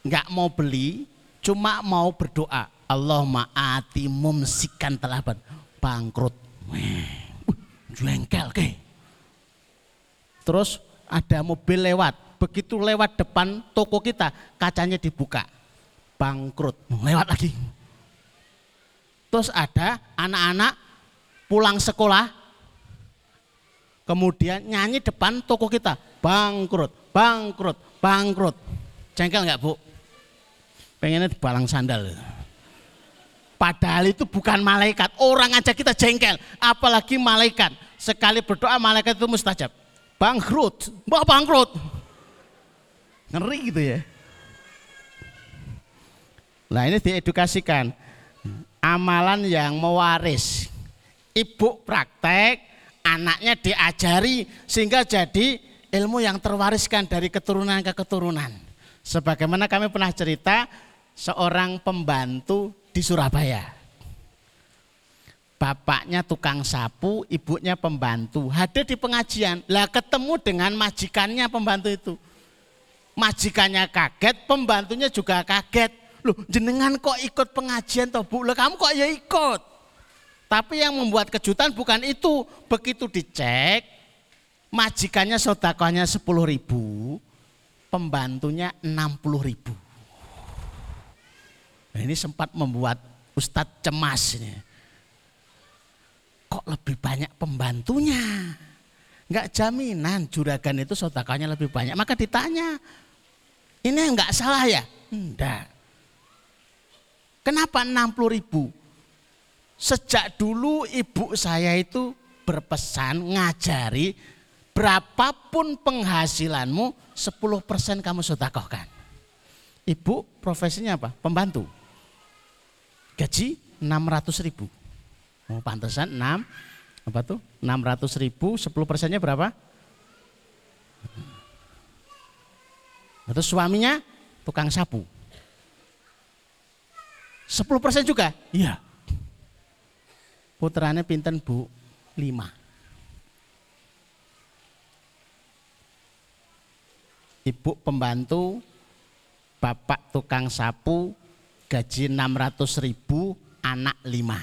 Nggak mau beli, cuma mau berdoa. Allah ma'ati mumsikan telah bangkrut. jengkel ke. Terus ada mobil lewat. Begitu lewat depan toko kita, kacanya dibuka. Bangkrut. Lewat lagi. Terus ada anak-anak pulang sekolah kemudian nyanyi depan toko kita, bangkrut, bangkrut, bangkrut. Cengkel nggak bu? Pengennya balang sandal. Padahal itu bukan malaikat. Orang aja kita jengkel. Apalagi malaikat. Sekali berdoa malaikat itu mustajab. Bangkrut. Mbak bangkrut. Ngeri gitu ya. Nah ini diedukasikan. Amalan yang mewaris. Ibu praktek, anaknya diajari sehingga jadi ilmu yang terwariskan dari keturunan ke keturunan. Sebagaimana kami pernah cerita seorang pembantu di Surabaya. Bapaknya tukang sapu, ibunya pembantu. Hadir di pengajian, lah ketemu dengan majikannya pembantu itu. Majikannya kaget, pembantunya juga kaget Loh, jenengan kok ikut pengajian toh Bu? Loh, kamu kok ya ikut? Tapi yang membuat kejutan bukan itu. Begitu dicek, majikannya sodakohnya 10 ribu, pembantunya 60 ribu. Nah, ini sempat membuat Ustadz cemas ini. Kok lebih banyak pembantunya? Enggak jaminan juragan itu sodakohnya lebih banyak. Maka ditanya, ini enggak salah ya? Enggak. Kenapa 60 ribu? Sejak dulu ibu saya itu berpesan ngajari berapapun penghasilanmu 10% kamu sodakohkan. Ibu profesinya apa? Pembantu. Gaji 600 ribu. Oh, pantesan 6 apa tuh? 600 ribu 10 persennya berapa? Atau suaminya tukang sapu. 10 persen juga? Iya. Putranya pinten bu? 5. Ibu pembantu, bapak tukang sapu, gaji 600 ribu, anak 5.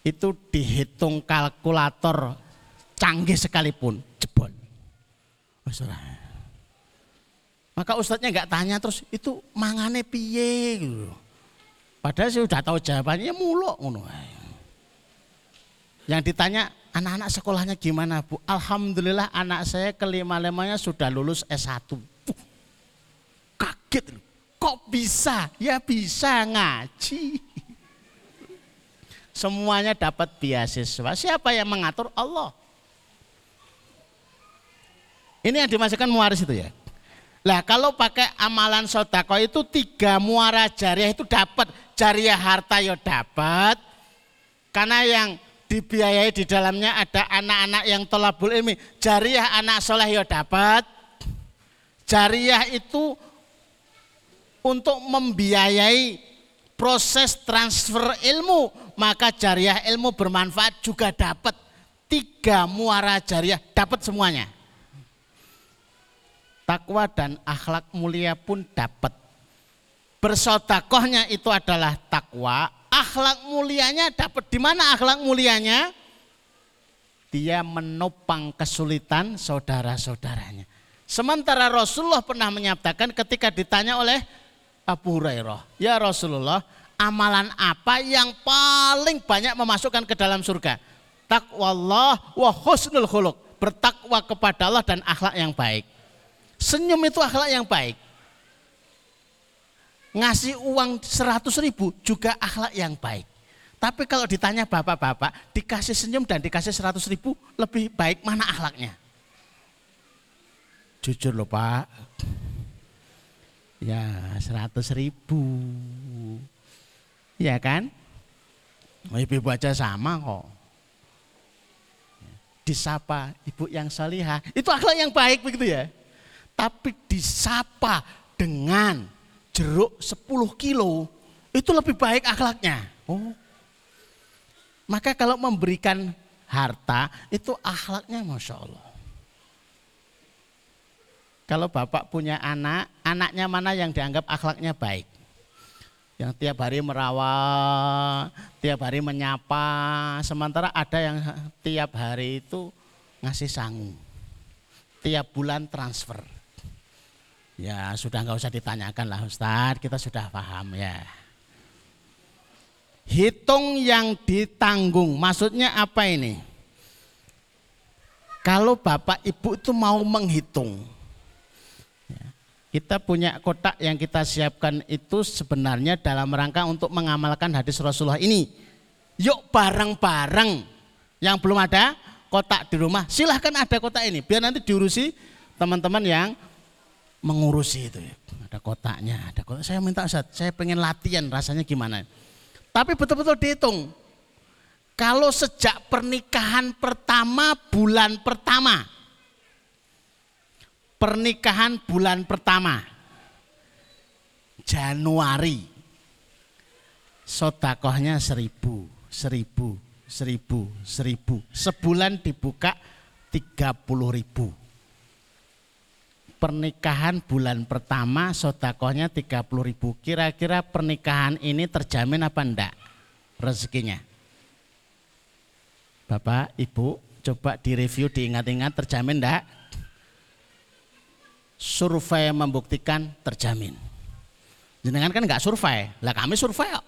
Itu dihitung kalkulator canggih sekalipun, jebol. Maka ustadznya nggak tanya terus itu mangane piye gitu. Padahal saya sudah tahu jawabannya muluk. Yang ditanya anak-anak sekolahnya gimana bu? Alhamdulillah anak saya kelima lemanya sudah lulus S1. kaget. Kok bisa? Ya bisa ngaji. Semuanya dapat beasiswa. Siapa yang mengatur? Allah. Ini yang dimasukkan muaris itu ya. Lah kalau pakai amalan sodako itu tiga muara jariah itu dapat. Jariah harta ya dapat. Karena yang dibiayai di dalamnya ada anak-anak yang tolabul ilmi. Jariah anak soleh ya dapat. Jariah itu untuk membiayai proses transfer ilmu. Maka jariah ilmu bermanfaat juga dapat. Tiga muara jariah dapat semuanya takwa dan akhlak mulia pun dapat. Bersodakohnya itu adalah takwa, akhlak mulianya dapat di mana akhlak mulianya? Dia menopang kesulitan saudara-saudaranya. Sementara Rasulullah pernah menyatakan ketika ditanya oleh Abu Hurairah, "Ya Rasulullah, amalan apa yang paling banyak memasukkan ke dalam surga?" Takwa Allah wa husnul khuluq, bertakwa kepada Allah dan akhlak yang baik. Senyum itu akhlak yang baik. Ngasih uang 100 ribu juga akhlak yang baik. Tapi kalau ditanya bapak-bapak, dikasih senyum dan dikasih 100 ribu, lebih baik mana akhlaknya? Jujur loh pak. Ya 100 ribu. Ya kan? Ibu-ibu aja sama kok. Disapa ibu yang salihah. Itu akhlak yang baik begitu ya tapi disapa dengan jeruk 10 kilo, itu lebih baik akhlaknya. Oh. Maka kalau memberikan harta, itu akhlaknya Masya Allah. Kalau bapak punya anak, anaknya mana yang dianggap akhlaknya baik? Yang tiap hari merawat, tiap hari menyapa, sementara ada yang tiap hari itu ngasih sangu. Tiap bulan transfer. Ya sudah nggak usah ditanyakan lah Ustadz, kita sudah paham ya. Hitung yang ditanggung, maksudnya apa ini? Kalau bapak ibu itu mau menghitung, ya, Kita punya kotak yang kita siapkan itu sebenarnya dalam rangka untuk mengamalkan hadis Rasulullah ini. Yuk bareng-bareng yang belum ada kotak di rumah, silahkan ada kotak ini. Biar nanti diurusi teman-teman yang mengurusi itu. Ada kotaknya, ada kotak. Saya minta Ustaz, saya pengen latihan rasanya gimana. Tapi betul-betul dihitung. Kalau sejak pernikahan pertama bulan pertama pernikahan bulan pertama Januari sodakohnya seribu seribu seribu seribu sebulan dibuka tiga puluh ribu pernikahan bulan pertama sodakohnya tiga puluh ribu kira-kira pernikahan ini terjamin apa enggak rezekinya Bapak Ibu coba direview diingat-ingat terjamin enggak survei membuktikan terjamin. Jenengan kan nggak survei, lah kami survei kok.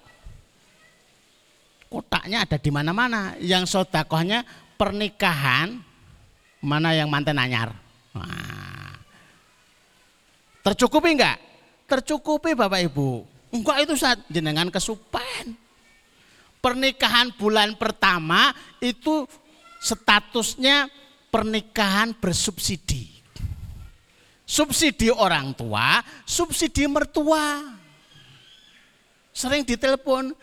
Kotaknya ada di mana-mana. Yang sodakohnya pernikahan, mana yang mantan anyar. Nah. Tercukupi enggak? Tercukupi Bapak Ibu. Enggak itu saat jenengan kesupen. Pernikahan bulan pertama itu statusnya pernikahan bersubsidi subsidi orang tua, subsidi mertua. Sering ditelepon,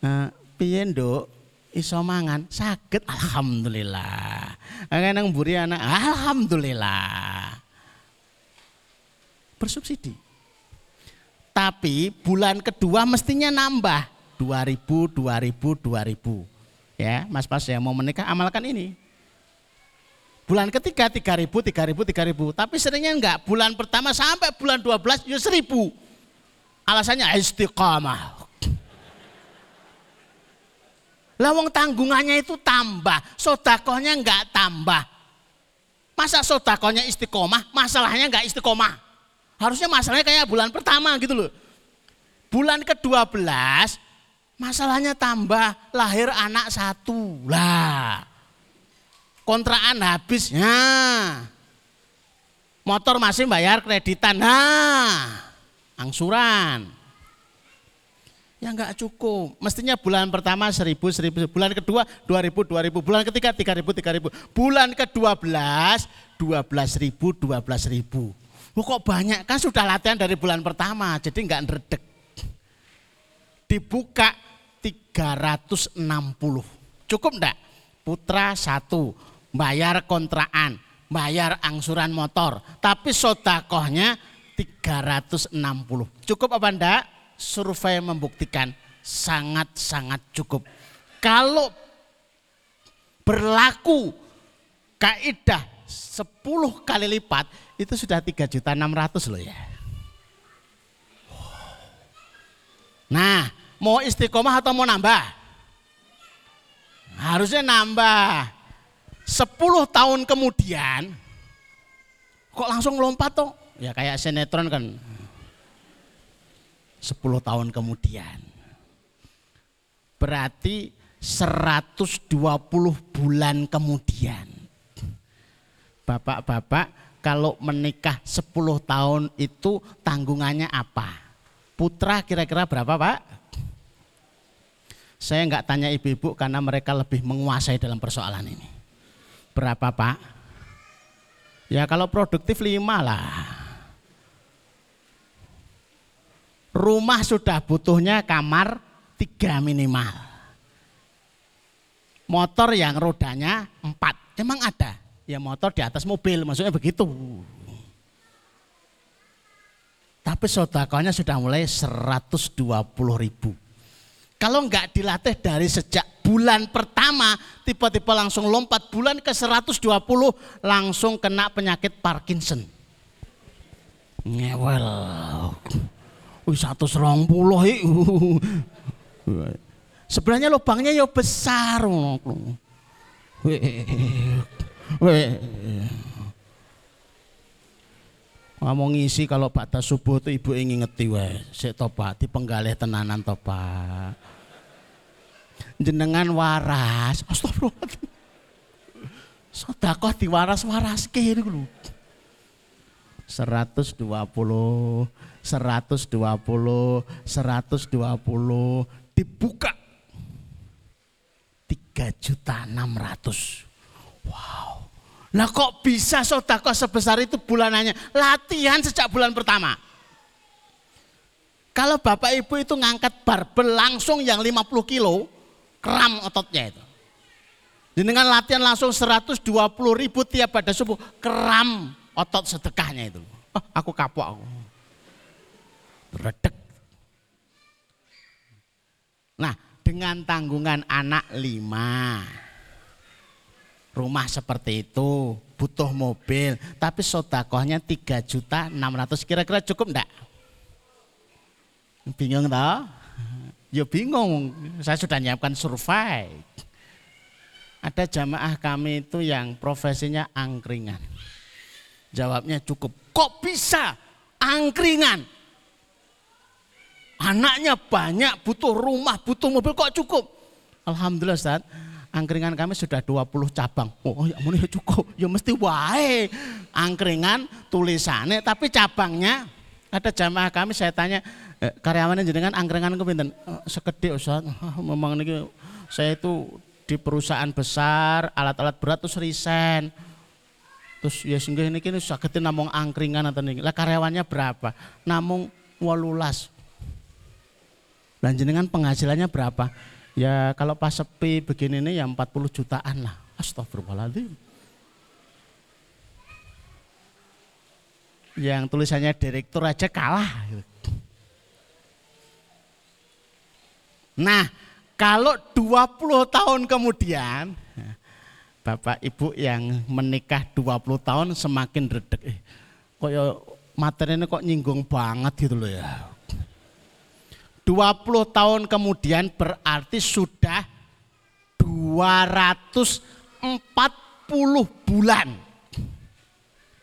e, piye nduk iso mangan sakit alhamdulillah. Nang mburi anak alhamdulillah. Bersubsidi. Tapi bulan kedua mestinya nambah 2000 2000 2000. Ya, Mas Pas yang mau menikah amalkan ini. Bulan ketiga 3000, 3000, 3000. Tapi seringnya enggak. Bulan pertama sampai bulan 12 ya 1000. Alasannya istiqamah. Lawang tanggungannya itu tambah, sodakohnya enggak tambah. Masa sodakohnya istiqomah, masalahnya enggak istiqomah. Harusnya masalahnya kayak bulan pertama gitu loh. Bulan ke-12 masalahnya tambah lahir anak satu lah. Kontraan habis, nah. Motor masih bayar kreditan, nah. Angsuran. Ya enggak cukup. Mestinya bulan pertama 1000, 1000, bulan kedua 2000, 2000, bulan ketiga 3000, 3000. Bulan ke-12 12000, 12000. Lu kok banyak kan sudah latihan dari bulan pertama, jadi nggak ngeredek. Dibuka 360. Cukup enggak? Putra satu, bayar kontraan, bayar angsuran motor, tapi sotakohnya 360. Cukup apa enggak? Survei membuktikan sangat-sangat cukup. Kalau berlaku kaidah 10 kali lipat itu sudah 3 juta 600 loh ya. Nah, mau istiqomah atau mau nambah? Harusnya nambah. 10 tahun kemudian kok langsung lompat toh? Ya kayak sinetron kan. 10 tahun kemudian. Berarti 120 bulan kemudian. Bapak-bapak kalau menikah 10 tahun itu tanggungannya apa? Putra kira-kira berapa Pak? Saya nggak tanya ibu-ibu karena mereka lebih menguasai dalam persoalan ini. Berapa Pak? Ya kalau produktif lima lah. Rumah sudah butuhnya kamar tiga minimal. Motor yang rodanya empat. Emang ada? Ya motor di atas mobil, maksudnya begitu. Tapi sodakonya sudah mulai 120 ribu. Kalau nggak dilatih dari sejak bulan pertama tiba-tiba langsung lompat bulan ke 120 langsung kena penyakit Parkinson. Ngewel. Wih satu serong puluh Sebenarnya lubangnya ya besar. Ngomong ngisi kalau batas subuh itu ibu ingin ngeti wae. Sik to Pak, dipenggalih tenanan to Pak jenengan waras. Astagfirullahaladzim. Sodakoh diwaras-waras niku lho. 120, 120, 120, dibuka 3 juta 600. Wow. Lah kok bisa sodako sebesar itu bulanannya? Latihan sejak bulan pertama. Kalau bapak ibu itu ngangkat barbel langsung yang 50 kilo, kram ototnya itu. Dengan latihan langsung 120 ribu tiap pada subuh, kram otot sedekahnya itu. Oh, aku kapok aku. Redek. Nah, dengan tanggungan anak lima, rumah seperti itu, butuh mobil, tapi sodakohnya 3 juta 600 kira-kira cukup enggak? Bingung toh? Ya bingung, saya sudah nyiapkan survei. Ada jamaah kami itu yang profesinya angkringan. Jawabnya cukup. Kok bisa angkringan? Anaknya banyak, butuh rumah, butuh mobil, kok cukup? Alhamdulillah Ustaz, angkringan kami sudah 20 cabang. Oh ya ya cukup, ya mesti wae. Angkringan tulisannya, tapi cabangnya ada jamaah kami saya tanya, eh, karyawannya jenengan angkringan ke pinten? Eh, sekedip Ustaz, memang ini saya itu di perusahaan besar, alat-alat berat terus resign Terus ya ini kini saketin namung angkringan atau nih. Lah karyawannya berapa? Namung walulas. Dan jenengan penghasilannya berapa? Ya kalau pas sepi begini nih ya 40 jutaan lah. Astagfirullahaladzim. Yang tulisannya direktur aja kalah. Nah, kalau 20 tahun kemudian Bapak Ibu yang menikah 20 tahun semakin redek. Eh, kok ya materinya kok nyinggung banget gitu loh ya. 20 tahun kemudian berarti sudah 240 bulan.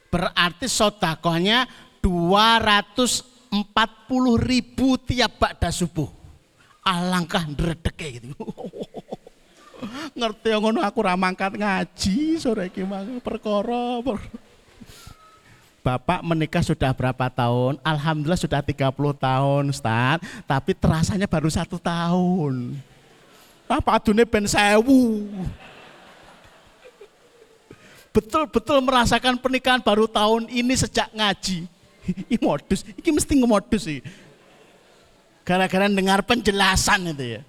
Berarti sodakohnya 240 ribu tiap bakda subuh. Alangkah redek gitu. ngerti ngono aku ra mangkat ngaji sore iki mang perkara Bapak menikah sudah berapa tahun? Alhamdulillah sudah 30 tahun, Ustaz. Tapi terasanya baru satu tahun. Apa adunya ben sewu. Betul-betul merasakan pernikahan baru tahun ini sejak ngaji. Ini modus, ini mesti ngemodus sih. Gara-gara dengar penjelasan itu ya.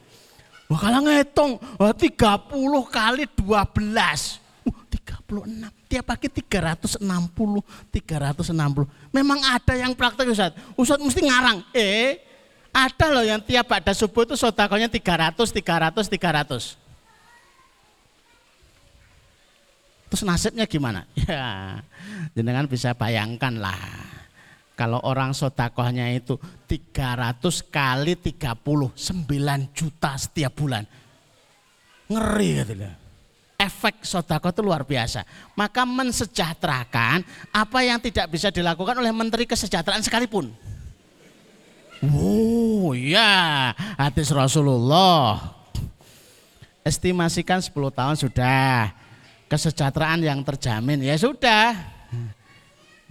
Wah kalau ngitung, wah 30 kali 12. Uh, 36. Tiap pagi 360, 360. Memang ada yang praktek Ustaz. Ustaz mesti ngarang. Eh, ada loh yang tiap pada subuh itu sodakonya 300, 300, 300. Terus nasibnya gimana? Ya, jenengan bisa bayangkan lah. Kalau orang sotakohnya itu 300 kali 30, 9 juta setiap bulan. Ngeri gitu loh. Efek sodako itu luar biasa. Maka mensejahterakan apa yang tidak bisa dilakukan oleh Menteri Kesejahteraan sekalipun. Oh ya, hadis Rasulullah. Estimasikan 10 tahun sudah. Kesejahteraan yang terjamin ya sudah.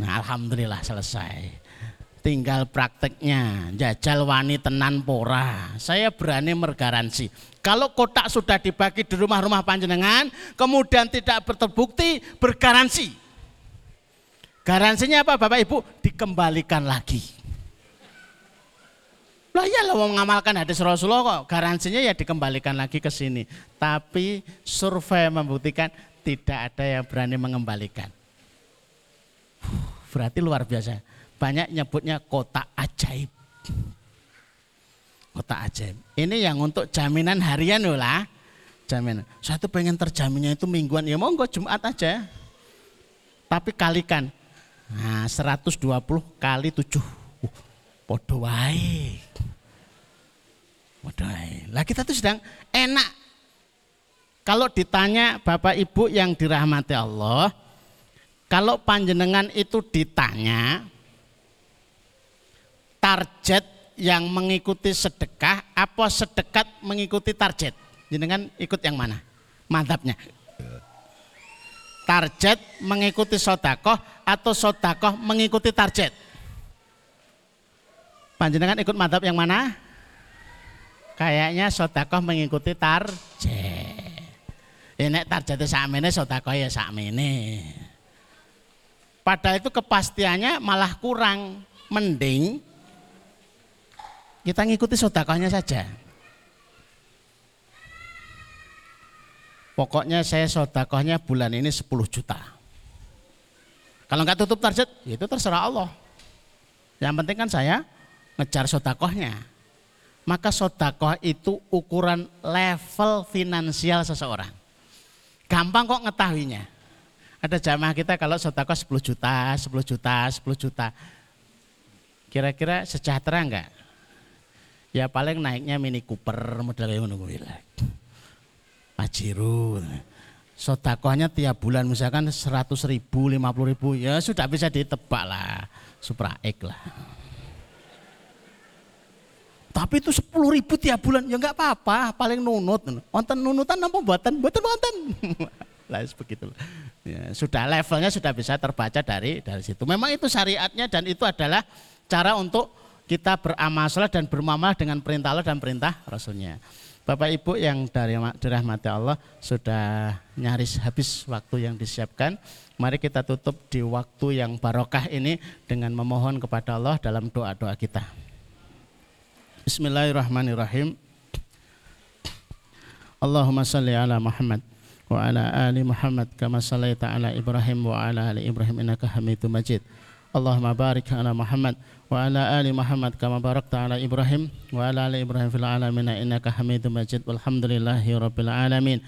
Nah alhamdulillah selesai tinggal prakteknya. Jajal wani tenan pora. Saya berani mergaransi. Kalau kotak sudah dibagi di rumah-rumah panjenengan kemudian tidak terbukti bergaransi. Garansinya apa Bapak Ibu? Dikembalikan lagi. Lah ya lo mau mengamalkan hadis Rasulullah kok. Garansinya ya dikembalikan lagi ke sini. Tapi survei membuktikan tidak ada yang berani mengembalikan. Berarti luar biasa banyak nyebutnya kota ajaib. Kota ajaib. Ini yang untuk jaminan harian loh lah. Jaminan. Saya tuh pengen terjaminnya itu mingguan. Ya monggo Jumat aja. Tapi kalikan. Nah 120 kali 7. Uh, podo wae. Podo wae. Lah kita tuh sedang enak. Kalau ditanya Bapak Ibu yang dirahmati Allah, kalau panjenengan itu ditanya, target yang mengikuti sedekah apa sedekat mengikuti target? Jenengan ikut yang mana? Mantapnya. target mengikuti sodakoh atau sodakoh mengikuti target? Panjenengan ikut madhab yang mana? Kayaknya sodakoh mengikuti target. Ini targetnya sakmene sodakoh ya sakmene. Padahal itu kepastiannya malah kurang. Mending kita ngikuti sodakohnya saja. Pokoknya saya sodakohnya bulan ini 10 juta. Kalau nggak tutup target, ya itu terserah Allah. Yang penting kan saya ngejar sodakohnya. Maka sodakoh itu ukuran level finansial seseorang. Gampang kok ngetahuinya. Ada jamaah kita kalau sodakoh 10 juta, 10 juta, 10 juta. Kira-kira sejahtera enggak? Ya paling naiknya Mini Cooper model yang menunggu Pajero. Sodakohnya tiap bulan misalkan 100 ribu, 50 ribu, ya sudah bisa ditebak lah. Supra X lah. Tapi itu 10 ribu tiap bulan, ya enggak apa-apa, paling nunut. Wonten nunutan apa buatan? Buatan wonten. lah begitu. Ya, sudah levelnya sudah bisa terbaca dari dari situ. Memang itu syariatnya dan itu adalah cara untuk kita beramal dan bermuamalah dengan perintah Allah dan perintah Rasulnya. Bapak Ibu yang dari dirahmati Allah sudah nyaris habis waktu yang disiapkan. Mari kita tutup di waktu yang barokah ini dengan memohon kepada Allah dalam doa-doa kita. Bismillahirrahmanirrahim. Allahumma salli ala Muhammad wa ala ali Muhammad kama sallaita ala Ibrahim wa ala ali Ibrahim innaka Hamidum Majid. Allahumma barik ala Muhammad وعلى آل محمد كما باركت على إبراهيم وعلى آل إبراهيم في العالمين إنك حميد مجيد والحمد لله رب العالمين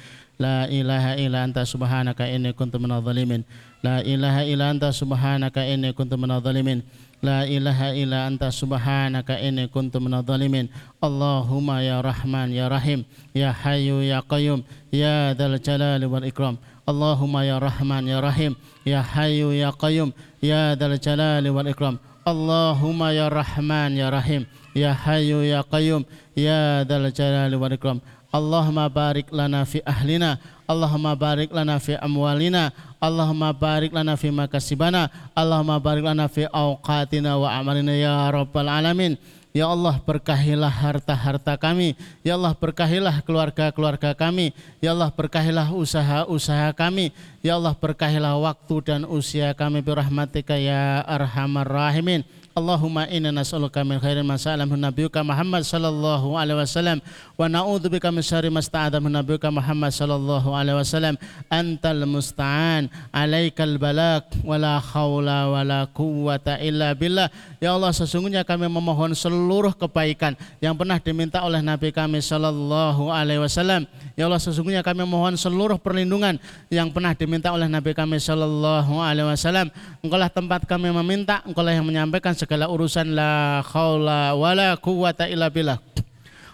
لا إله إلا أنت سبحانك إني كنت من الظالمين لا إله إلا أنت سبحانك إني كنت من الظالمين لا إله إلا أنت سبحانك إني كنت من الظالمين اللهم يا رحمن يا رحيم يا حي يا قيوم يا ذا الجلال والإكرام اللهم يا رحمن يا رحيم يا حي يا قيوم يا ذا الجلال والإكرام Allahumma ya Rahman ya Rahim ya Hayyu ya Qayyum ya Dzal Jalali wal Ikram. Allahumma barik lana fi ahlina Allahumma barik lana fi amwalina Allahumma barik lana fi makasibana Allahumma barik lana fi awqatina wa amalina ya rabbal alamin. Ya Allah berkahilah harta-harta kami. Ya Allah berkahilah keluarga-keluarga kami. Ya Allah berkahilah usaha-usaha kami. Ya Allah berkahilah waktu dan usia kami Birahmatika ya arhamar rahimin. Allahumma inna nas'aluka min khairin ma sa'alahu nabiyuka Muhammad sallallahu alaihi wasallam. Wa na'udzubika min syarri ma sta'adahu nabiyuka Muhammad sallallahu alaihi wasallam. Antal musta'an alaikal balak wala haula wala quwwata illa billah ya Allah sesungguhnya kami memohon seluruh kebaikan yang pernah diminta oleh nabi kami sallallahu alaihi wasallam. Ya Allah sesungguhnya kami memohon seluruh perlindungan yang pernah diminta oleh nabi kami sallallahu alaihi wasallam. Engkaulah tempat kami meminta engkaulah yang menyampaikan segala urusan. La khawla wala quwata illa billah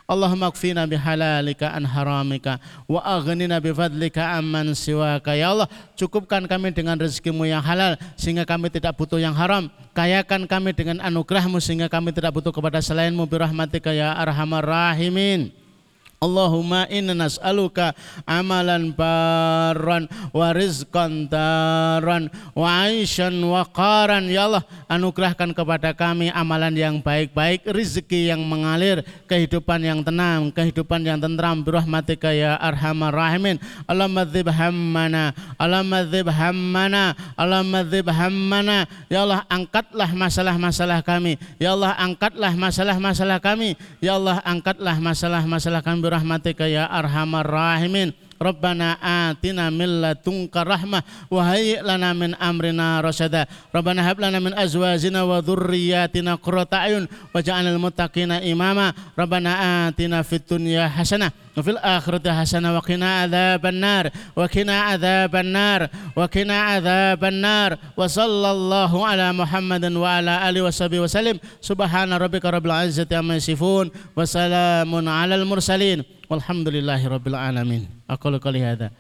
Allahumma kfina bihalalika an haramika wa aghnina bifadlika amman siwaka. Ya Allah cukupkan kami dengan rezekimu yang halal sehingga kami tidak butuh yang haram. Kayakan kami dengan anugerahmu sehingga kami tidak butuh kepada selainmu. Birahmatika ya arhamar rahimin Allahumma inna nas'aluka amalan baran wa rizqan taran wa aishan wa qaran. Ya Allah anugerahkan kepada kami amalan yang baik-baik rezeki yang mengalir kehidupan yang tenang kehidupan yang tentram. Birahmatika ya arhamar rahimin. Allahumma dzib hammana Allahumma dzib hammana Allahumma dzib hammana. Ya Allah angkatlah masalah-masalah kami. Ya Allah angkatlah masalah-masalah kami. Ya Allah angkatlah masalah-masalah kami birahmatika ya arhamar rahimin. ربنا آتنا من لدنك رحمة وهيئ لنا من أمرنا رشدا. ربنا هب لنا من أزواجنا وذرياتنا قرة أعين واجعلنا المتقين إماما. ربنا آتنا في الدنيا حسنة وفي الآخرة حسنة وقنا عذاب النار. وقنا عذاب النار. وقنا عذاب النار. وصلى الله على محمد وعلى آله وصحبه وسلم. سبحان ربك رب العزة عما يصفون وسلام على المرسلين. walhamdulillahi rabbil alamin. Aqulu qouli hadza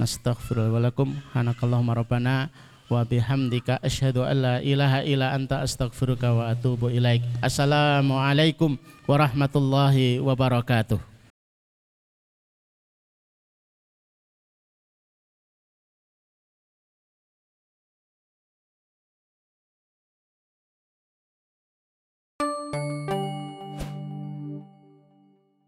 nastaghfiru wa lakum. Hanakallahumma rabbana. Wa bihamdika asyhadu an la ilaha illa anta astaghfiruka wa atubu ilaik. Assalamu alaikum warahmatullahi wabarakatuh.